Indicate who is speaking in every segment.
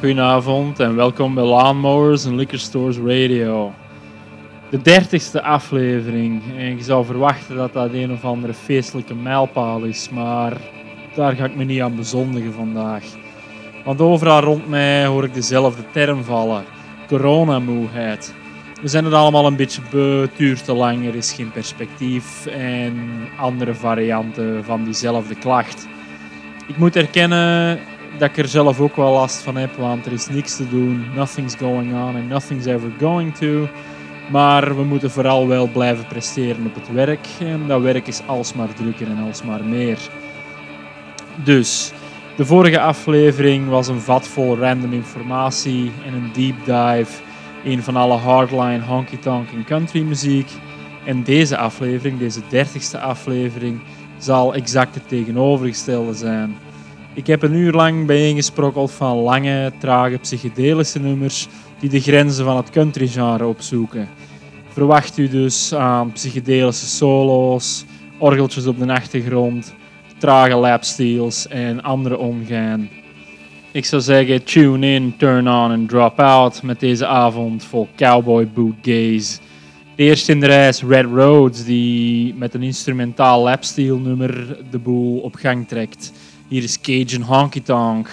Speaker 1: Goedenavond en welkom bij Lawnmowers en Liquor Stores Radio. De dertigste aflevering. En je zou verwachten dat dat een of andere feestelijke mijlpaal is, maar daar ga ik me niet aan bezondigen vandaag. Want overal rond mij hoor ik dezelfde term vallen: coronamoeheid. We zijn het allemaal een beetje beu, het duurt te lang, er is geen perspectief en andere varianten van diezelfde klacht. Ik moet erkennen, dat ik er zelf ook wel last van heb, want er is niks te doen. Nothing's going on and nothing's ever going to. Maar we moeten vooral wel blijven presteren op het werk. En dat werk is alsmaar drukker en alsmaar meer. Dus, de vorige aflevering was een vat vol random informatie en een deep dive in van alle hardline, honky tonk en country muziek. En deze aflevering, deze dertigste aflevering, zal exact het tegenovergestelde zijn. Ik heb een uur lang bijeengesprokkeld van lange, trage psychedelische nummers die de grenzen van het country-genre opzoeken. Verwacht u dus aan psychedelische solo's, orgeltjes op de achtergrond, trage lapsteels en andere ongein. Ik zou zeggen, tune in, turn on en drop out met deze avond vol cowboy boot gaze. De eerste in de reis Red Roads, die met een instrumentaal lapsteel nummer de boel op gang trekt. Hier is Cajun Honky Tonk.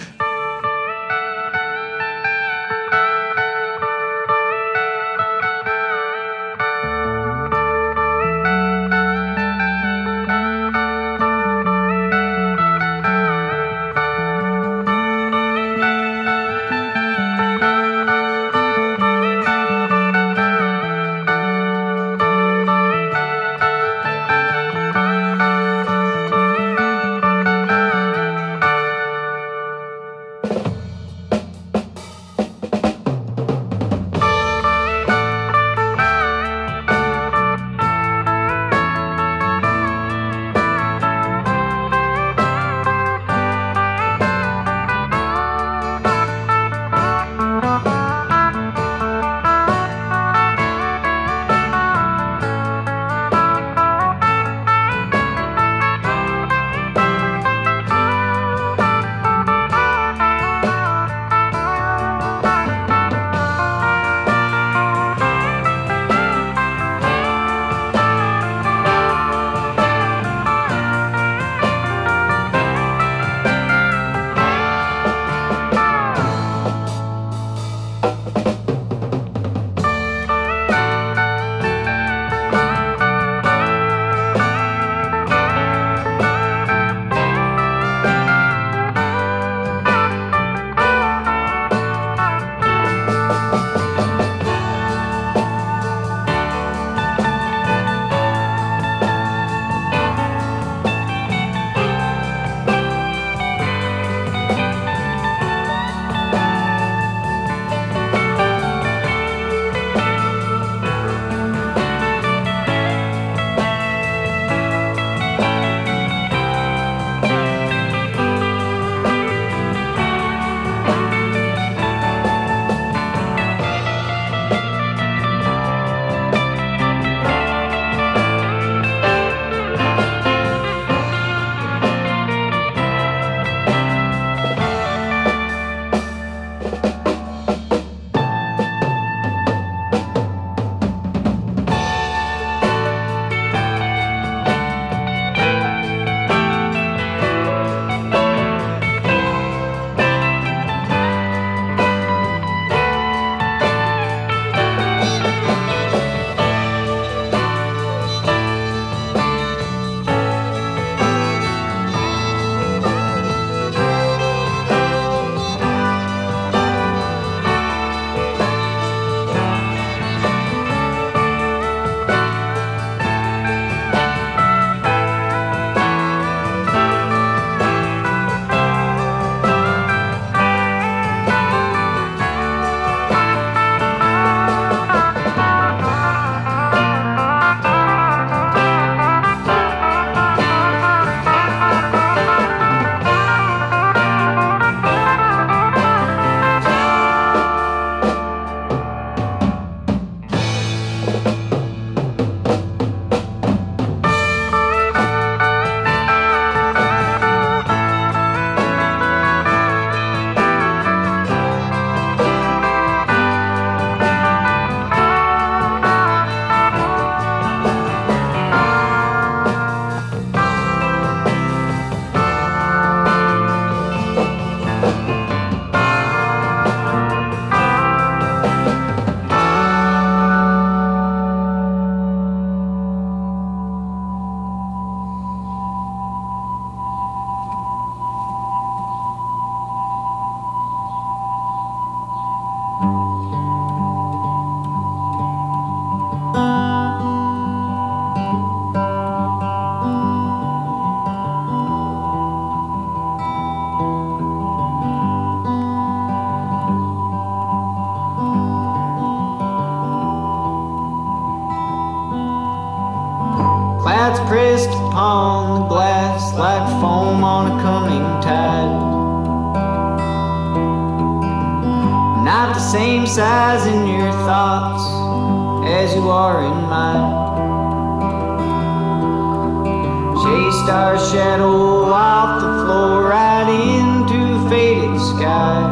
Speaker 2: chased our shadow off the floor right into faded sky.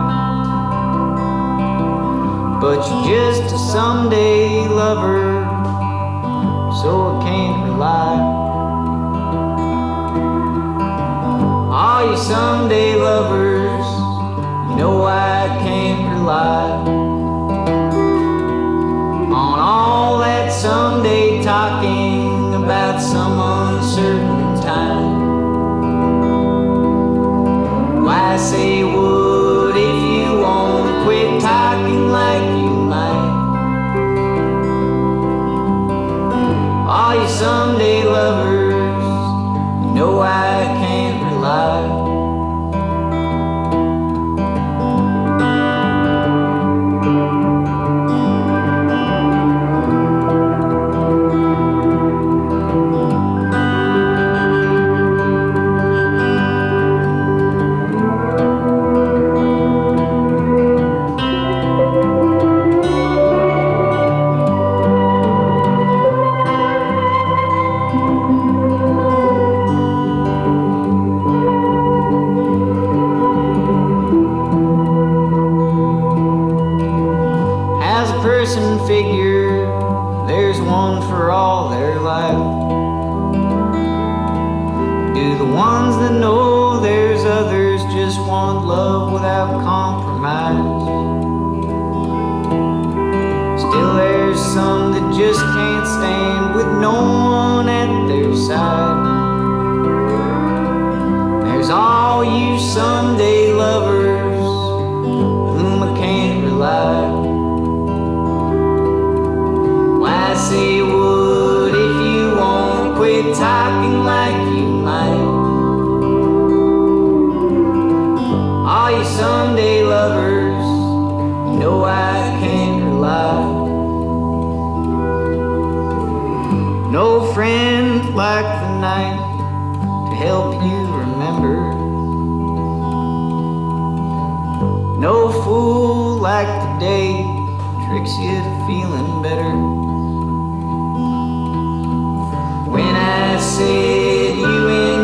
Speaker 2: But you're just a someday lover, so I can't rely. All you someday lovers, you know I can't rely. I see someday lovers. You know I can't rely. No friend like the night to help you remember. No fool like the day tricks you to feeling better. When I said you
Speaker 3: in.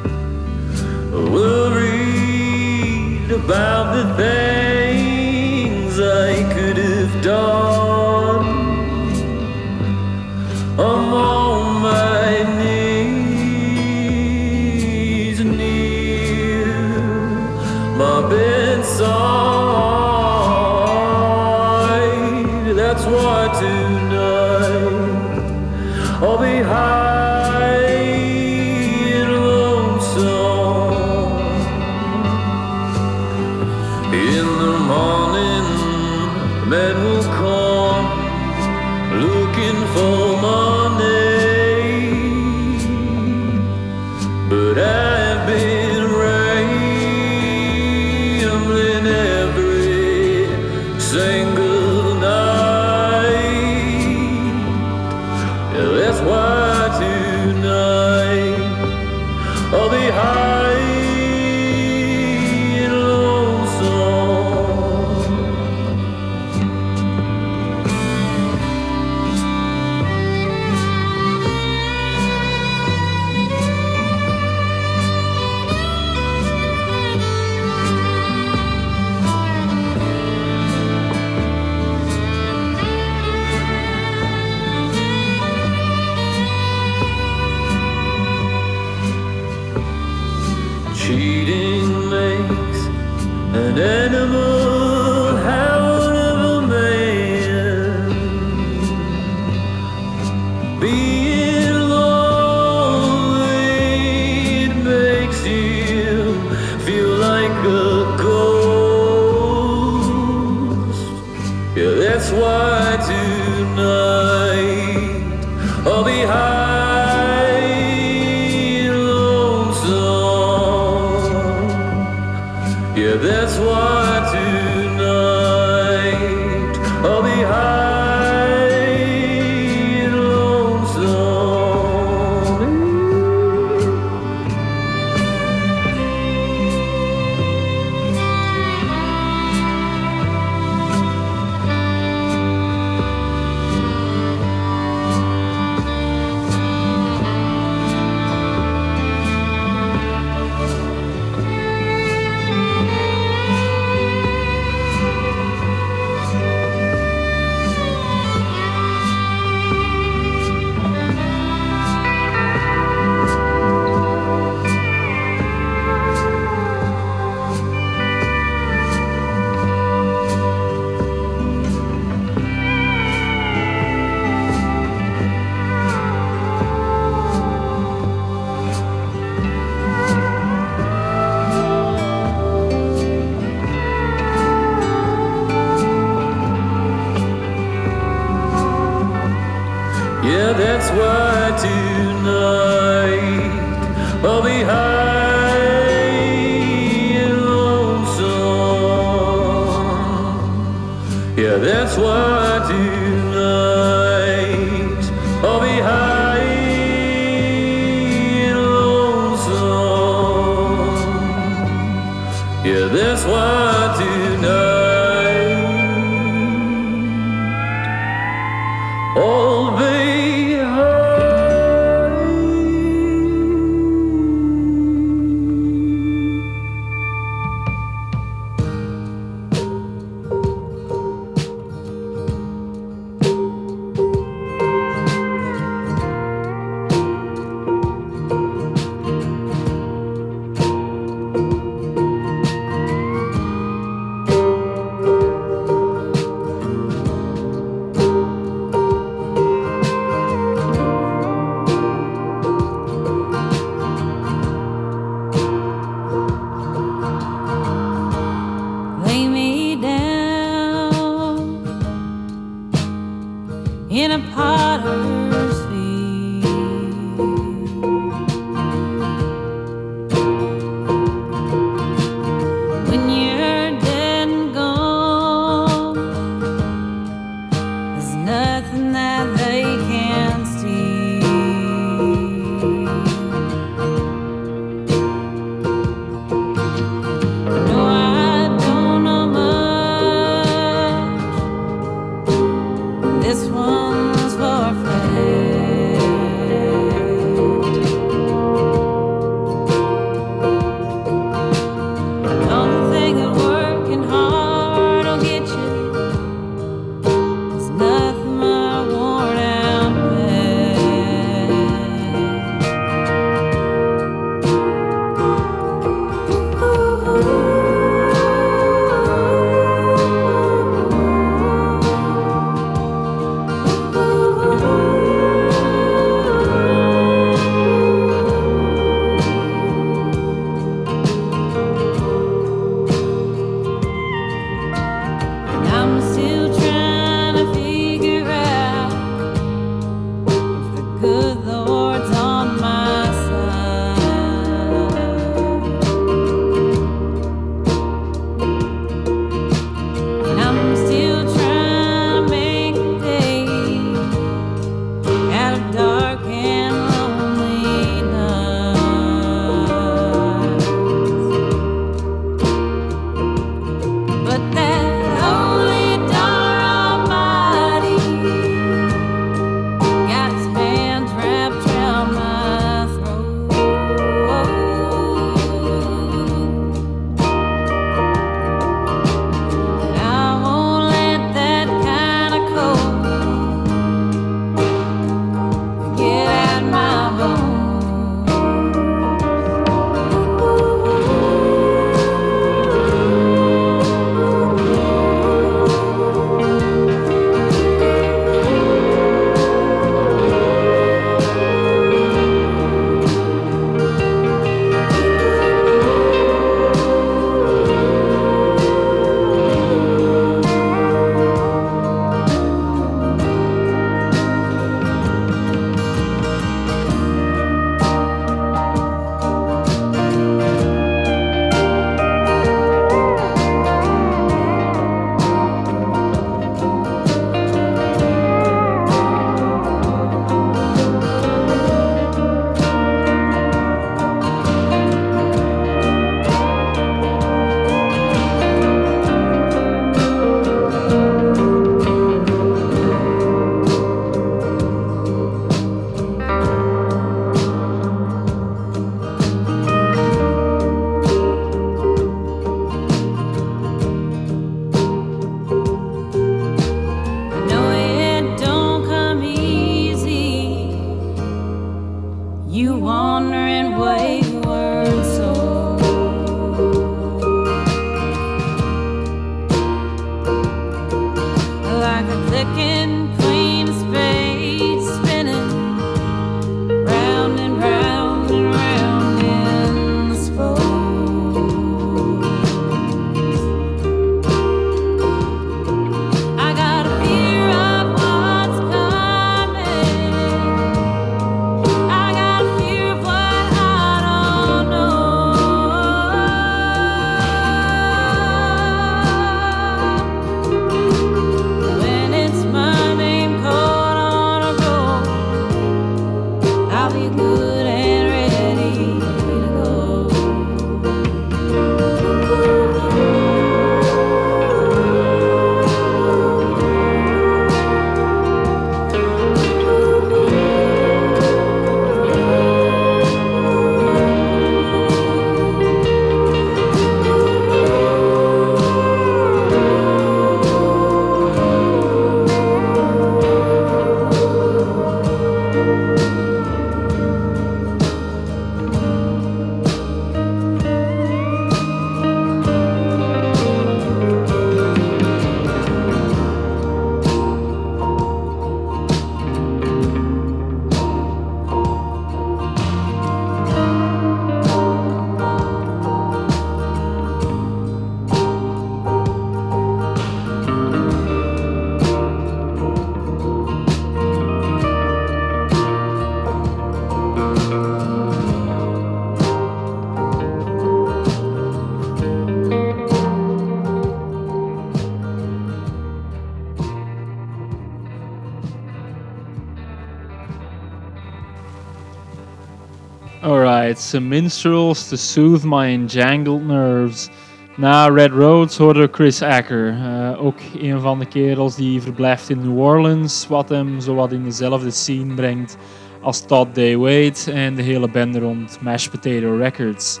Speaker 1: Some minstrels to soothe my enjangled nerves. Na Red Roads hoorde Chris Acker. eh, ook een van de kerels die verblijft in New Orleans, wat hem zowat in dezelfde scene brengt als Todd Day Wade en de hele bende rond Mashed Potato Records.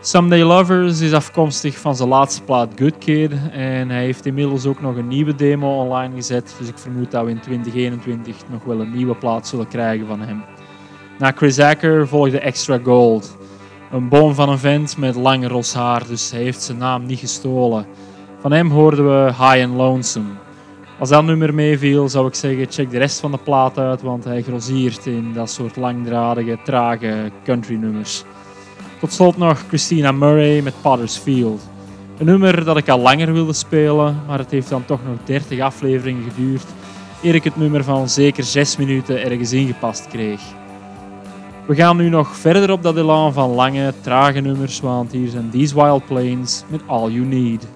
Speaker 1: Someday Lovers is afkomstig van zijn laatste plaat Good Kid en hij heeft inmiddels ook nog een nieuwe demo online gezet, dus ik vermoed dat we in 2021 nog wel een nieuwe plaat zullen krijgen van hem. Na Chris Acker volgde Extra Gold. Een boom van een vent met lang ros haar, dus hij heeft zijn naam niet gestolen. Van hem hoorden we High and Lonesome. Als dat nummer meeviel, zou ik zeggen, check de rest van de plaat uit, want hij grossiert in dat soort langdradige, trage country nummers. Tot slot nog Christina Murray met Potter's Field. Een nummer dat ik al langer wilde spelen, maar het heeft dan toch nog 30 afleveringen geduurd eer ik het nummer van zeker 6 minuten ergens ingepast kreeg. We gaan nu nog verder op dat elan van lange, trage nummers, want hier zijn These Wild Plains met All You Need.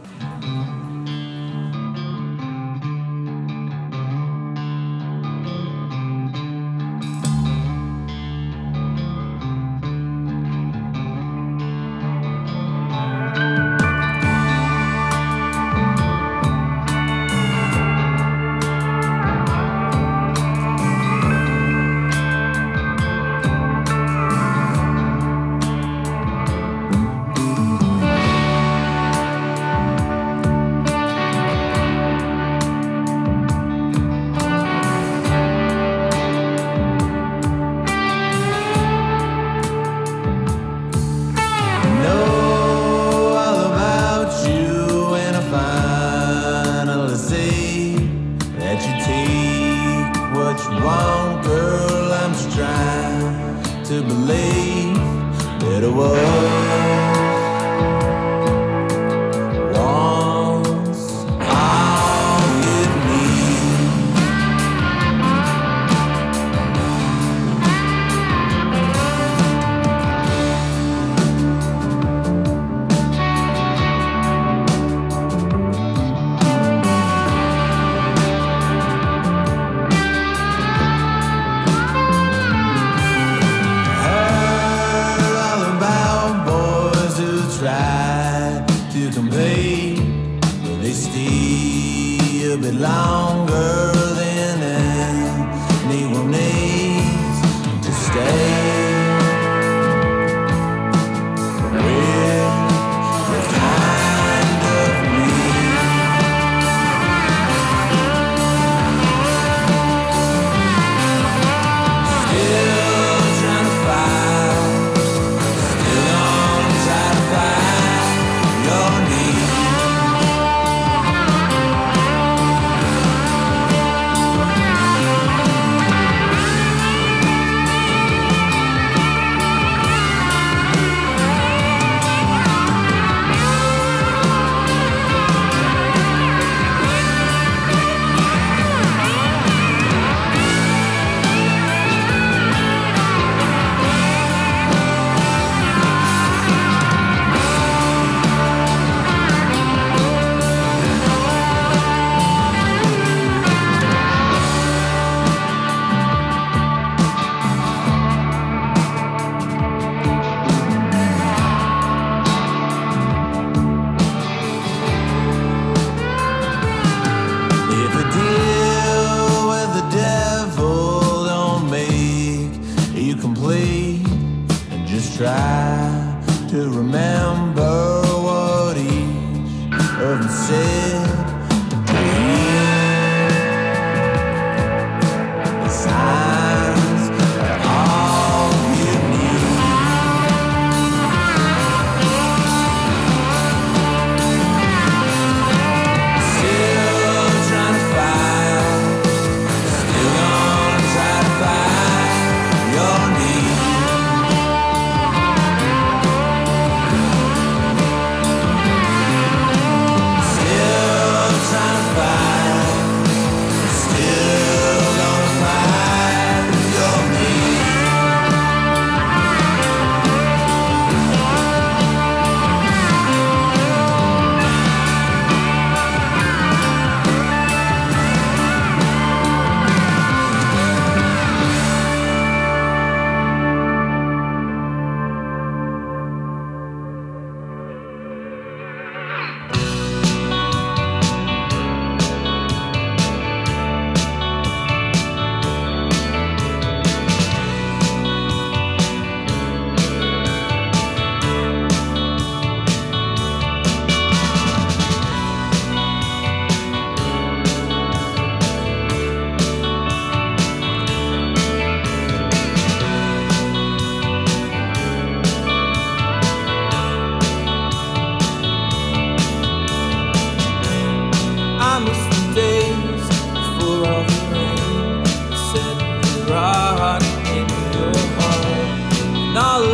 Speaker 3: knowledge.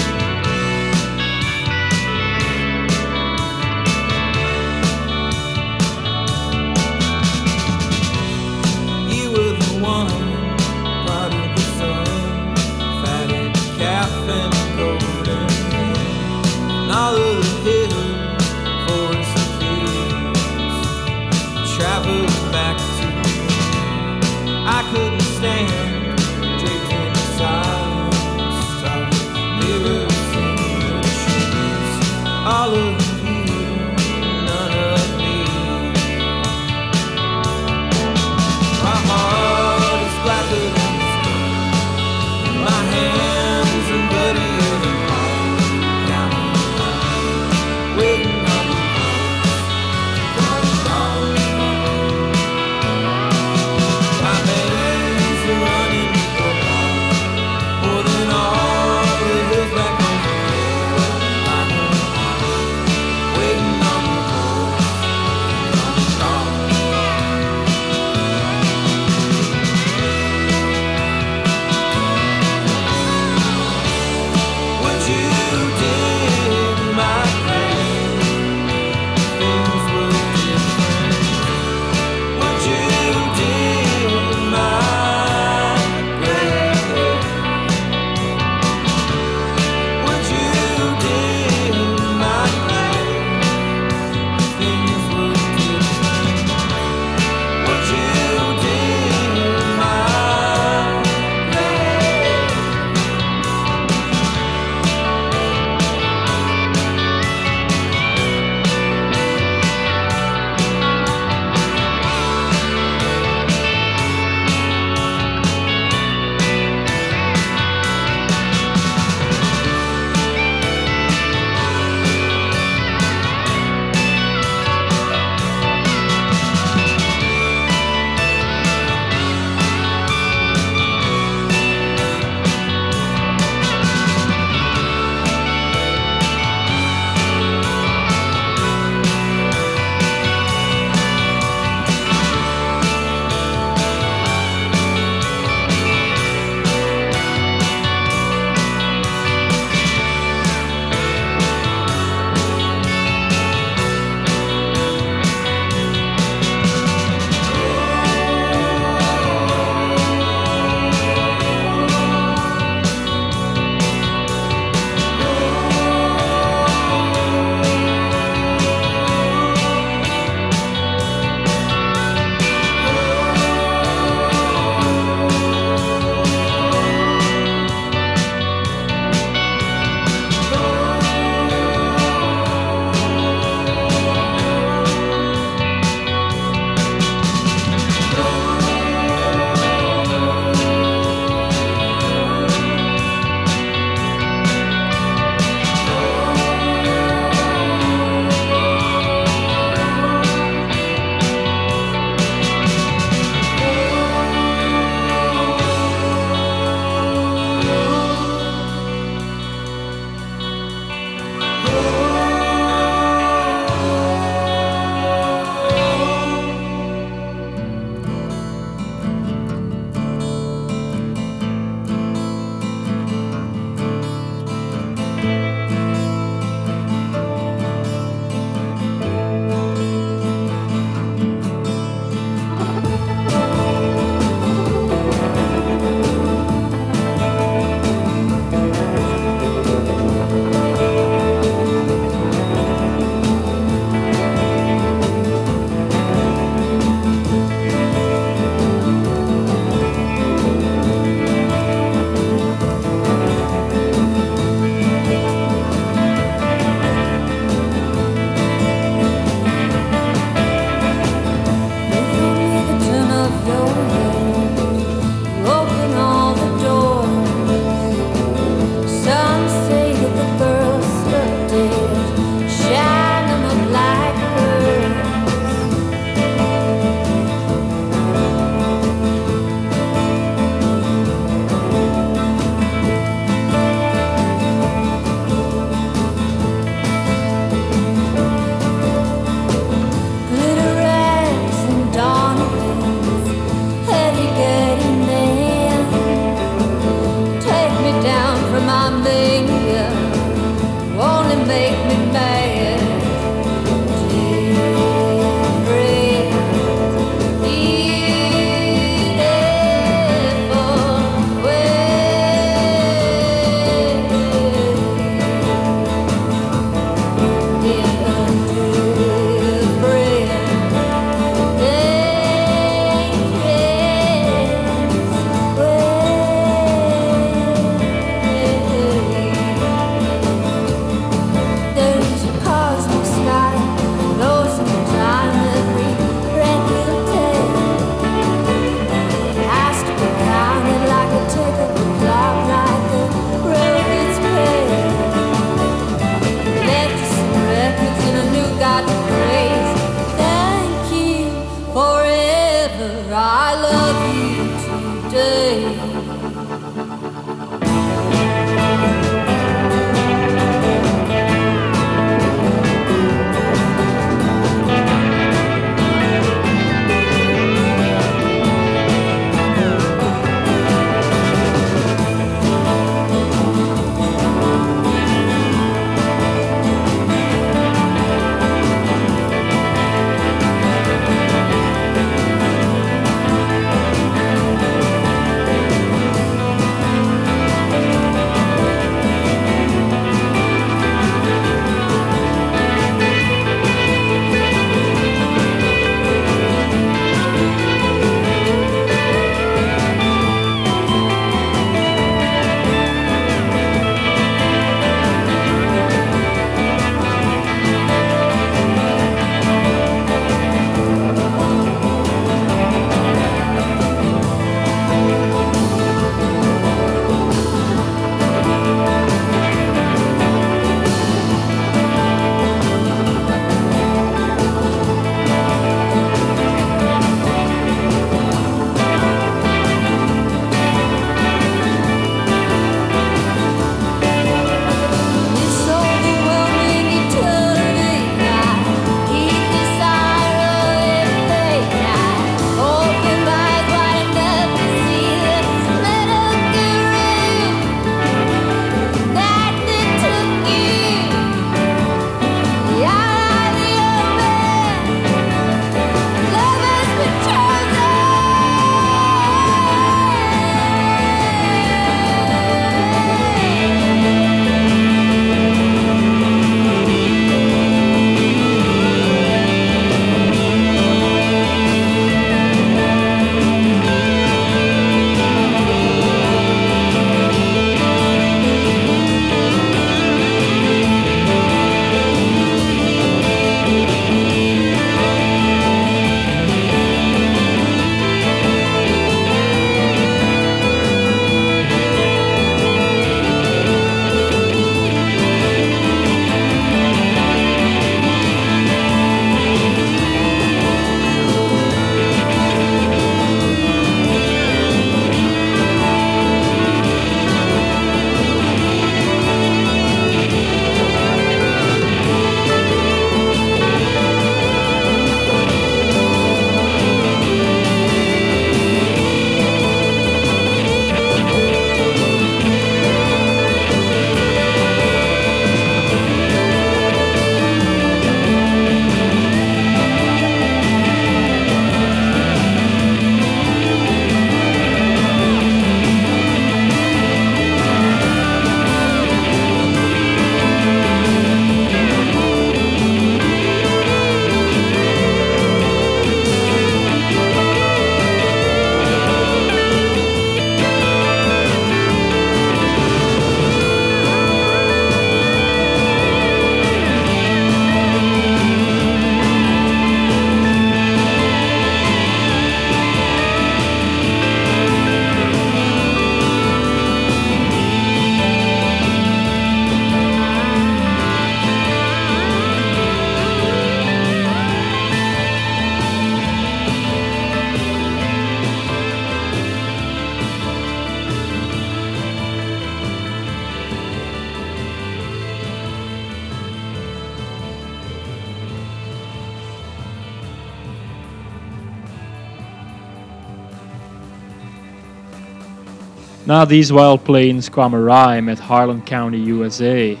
Speaker 1: Na These Wild Plains kwam Rye met Harlan County, USA.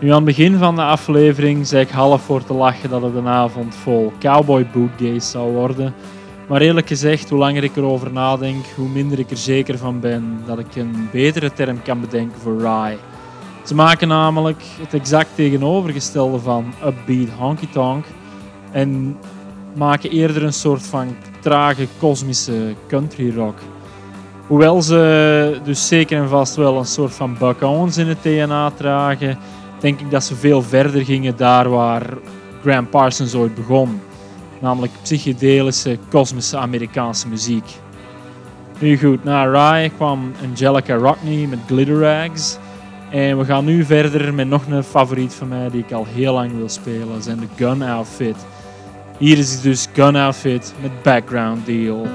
Speaker 1: Nu aan het begin van de aflevering zei ik half voor te lachen dat het een avond vol cowboy bootgays zou worden. Maar eerlijk gezegd, hoe langer ik erover nadenk, hoe minder ik er zeker van ben dat ik een betere term kan bedenken voor Rye. Ze maken namelijk het exact tegenovergestelde van upbeat honky tonk en maken eerder een soort van trage kosmische country rock. Hoewel ze dus zeker en vast wel een soort van Buck in het DNA dragen, denk ik dat ze veel verder gingen daar waar Graham Parsons ooit begon. Namelijk psychedelische, kosmische Amerikaanse muziek. Nu goed, na Rye kwam Angelica Rockney met Glitter Rags. En we gaan nu verder met nog een favoriet van mij die ik al heel lang wil spelen. Zijn de Gun Outfit. Hier is dus Gun Outfit met Background Deal.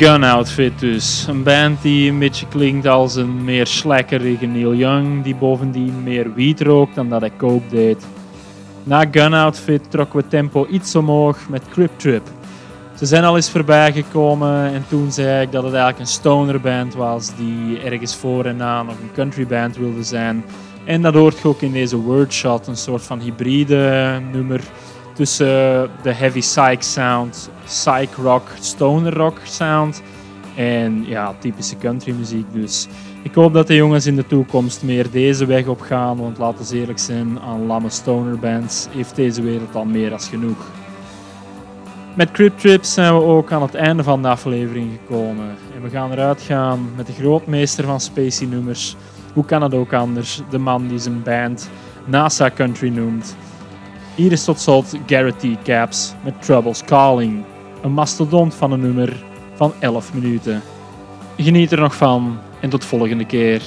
Speaker 1: Gun Outfit dus. Een band die een beetje klinkt als een meer slekkerige Neil Young, die bovendien meer wiet rookt dan dat hij coke deed. Na Gun Outfit trokken we tempo iets omhoog met Crip Trip. Ze zijn al eens voorbij gekomen en toen zei ik dat het eigenlijk een stoner band was die ergens voor en na nog een country band wilde zijn. En dat hoort ook in deze Wordshot, een soort van hybride nummer tussen de heavy psych sound, psych rock, stoner rock sound en ja, typische country muziek dus. Ik hoop dat de jongens in de toekomst meer deze weg op gaan, want laten we eerlijk zijn, aan lamme stoner bands heeft deze wereld al meer als genoeg. Met Crypt Trips zijn we ook aan het einde van de aflevering gekomen. En we gaan eruit gaan met de grootmeester van Spacey nummers. Hoe kan het ook anders? De man die zijn band NASA Country noemt. Hier is tot slot Garrett T. Caps met Troubles Calling. Een mastodont van een nummer van 11 minuten. Geniet er nog van en tot volgende keer.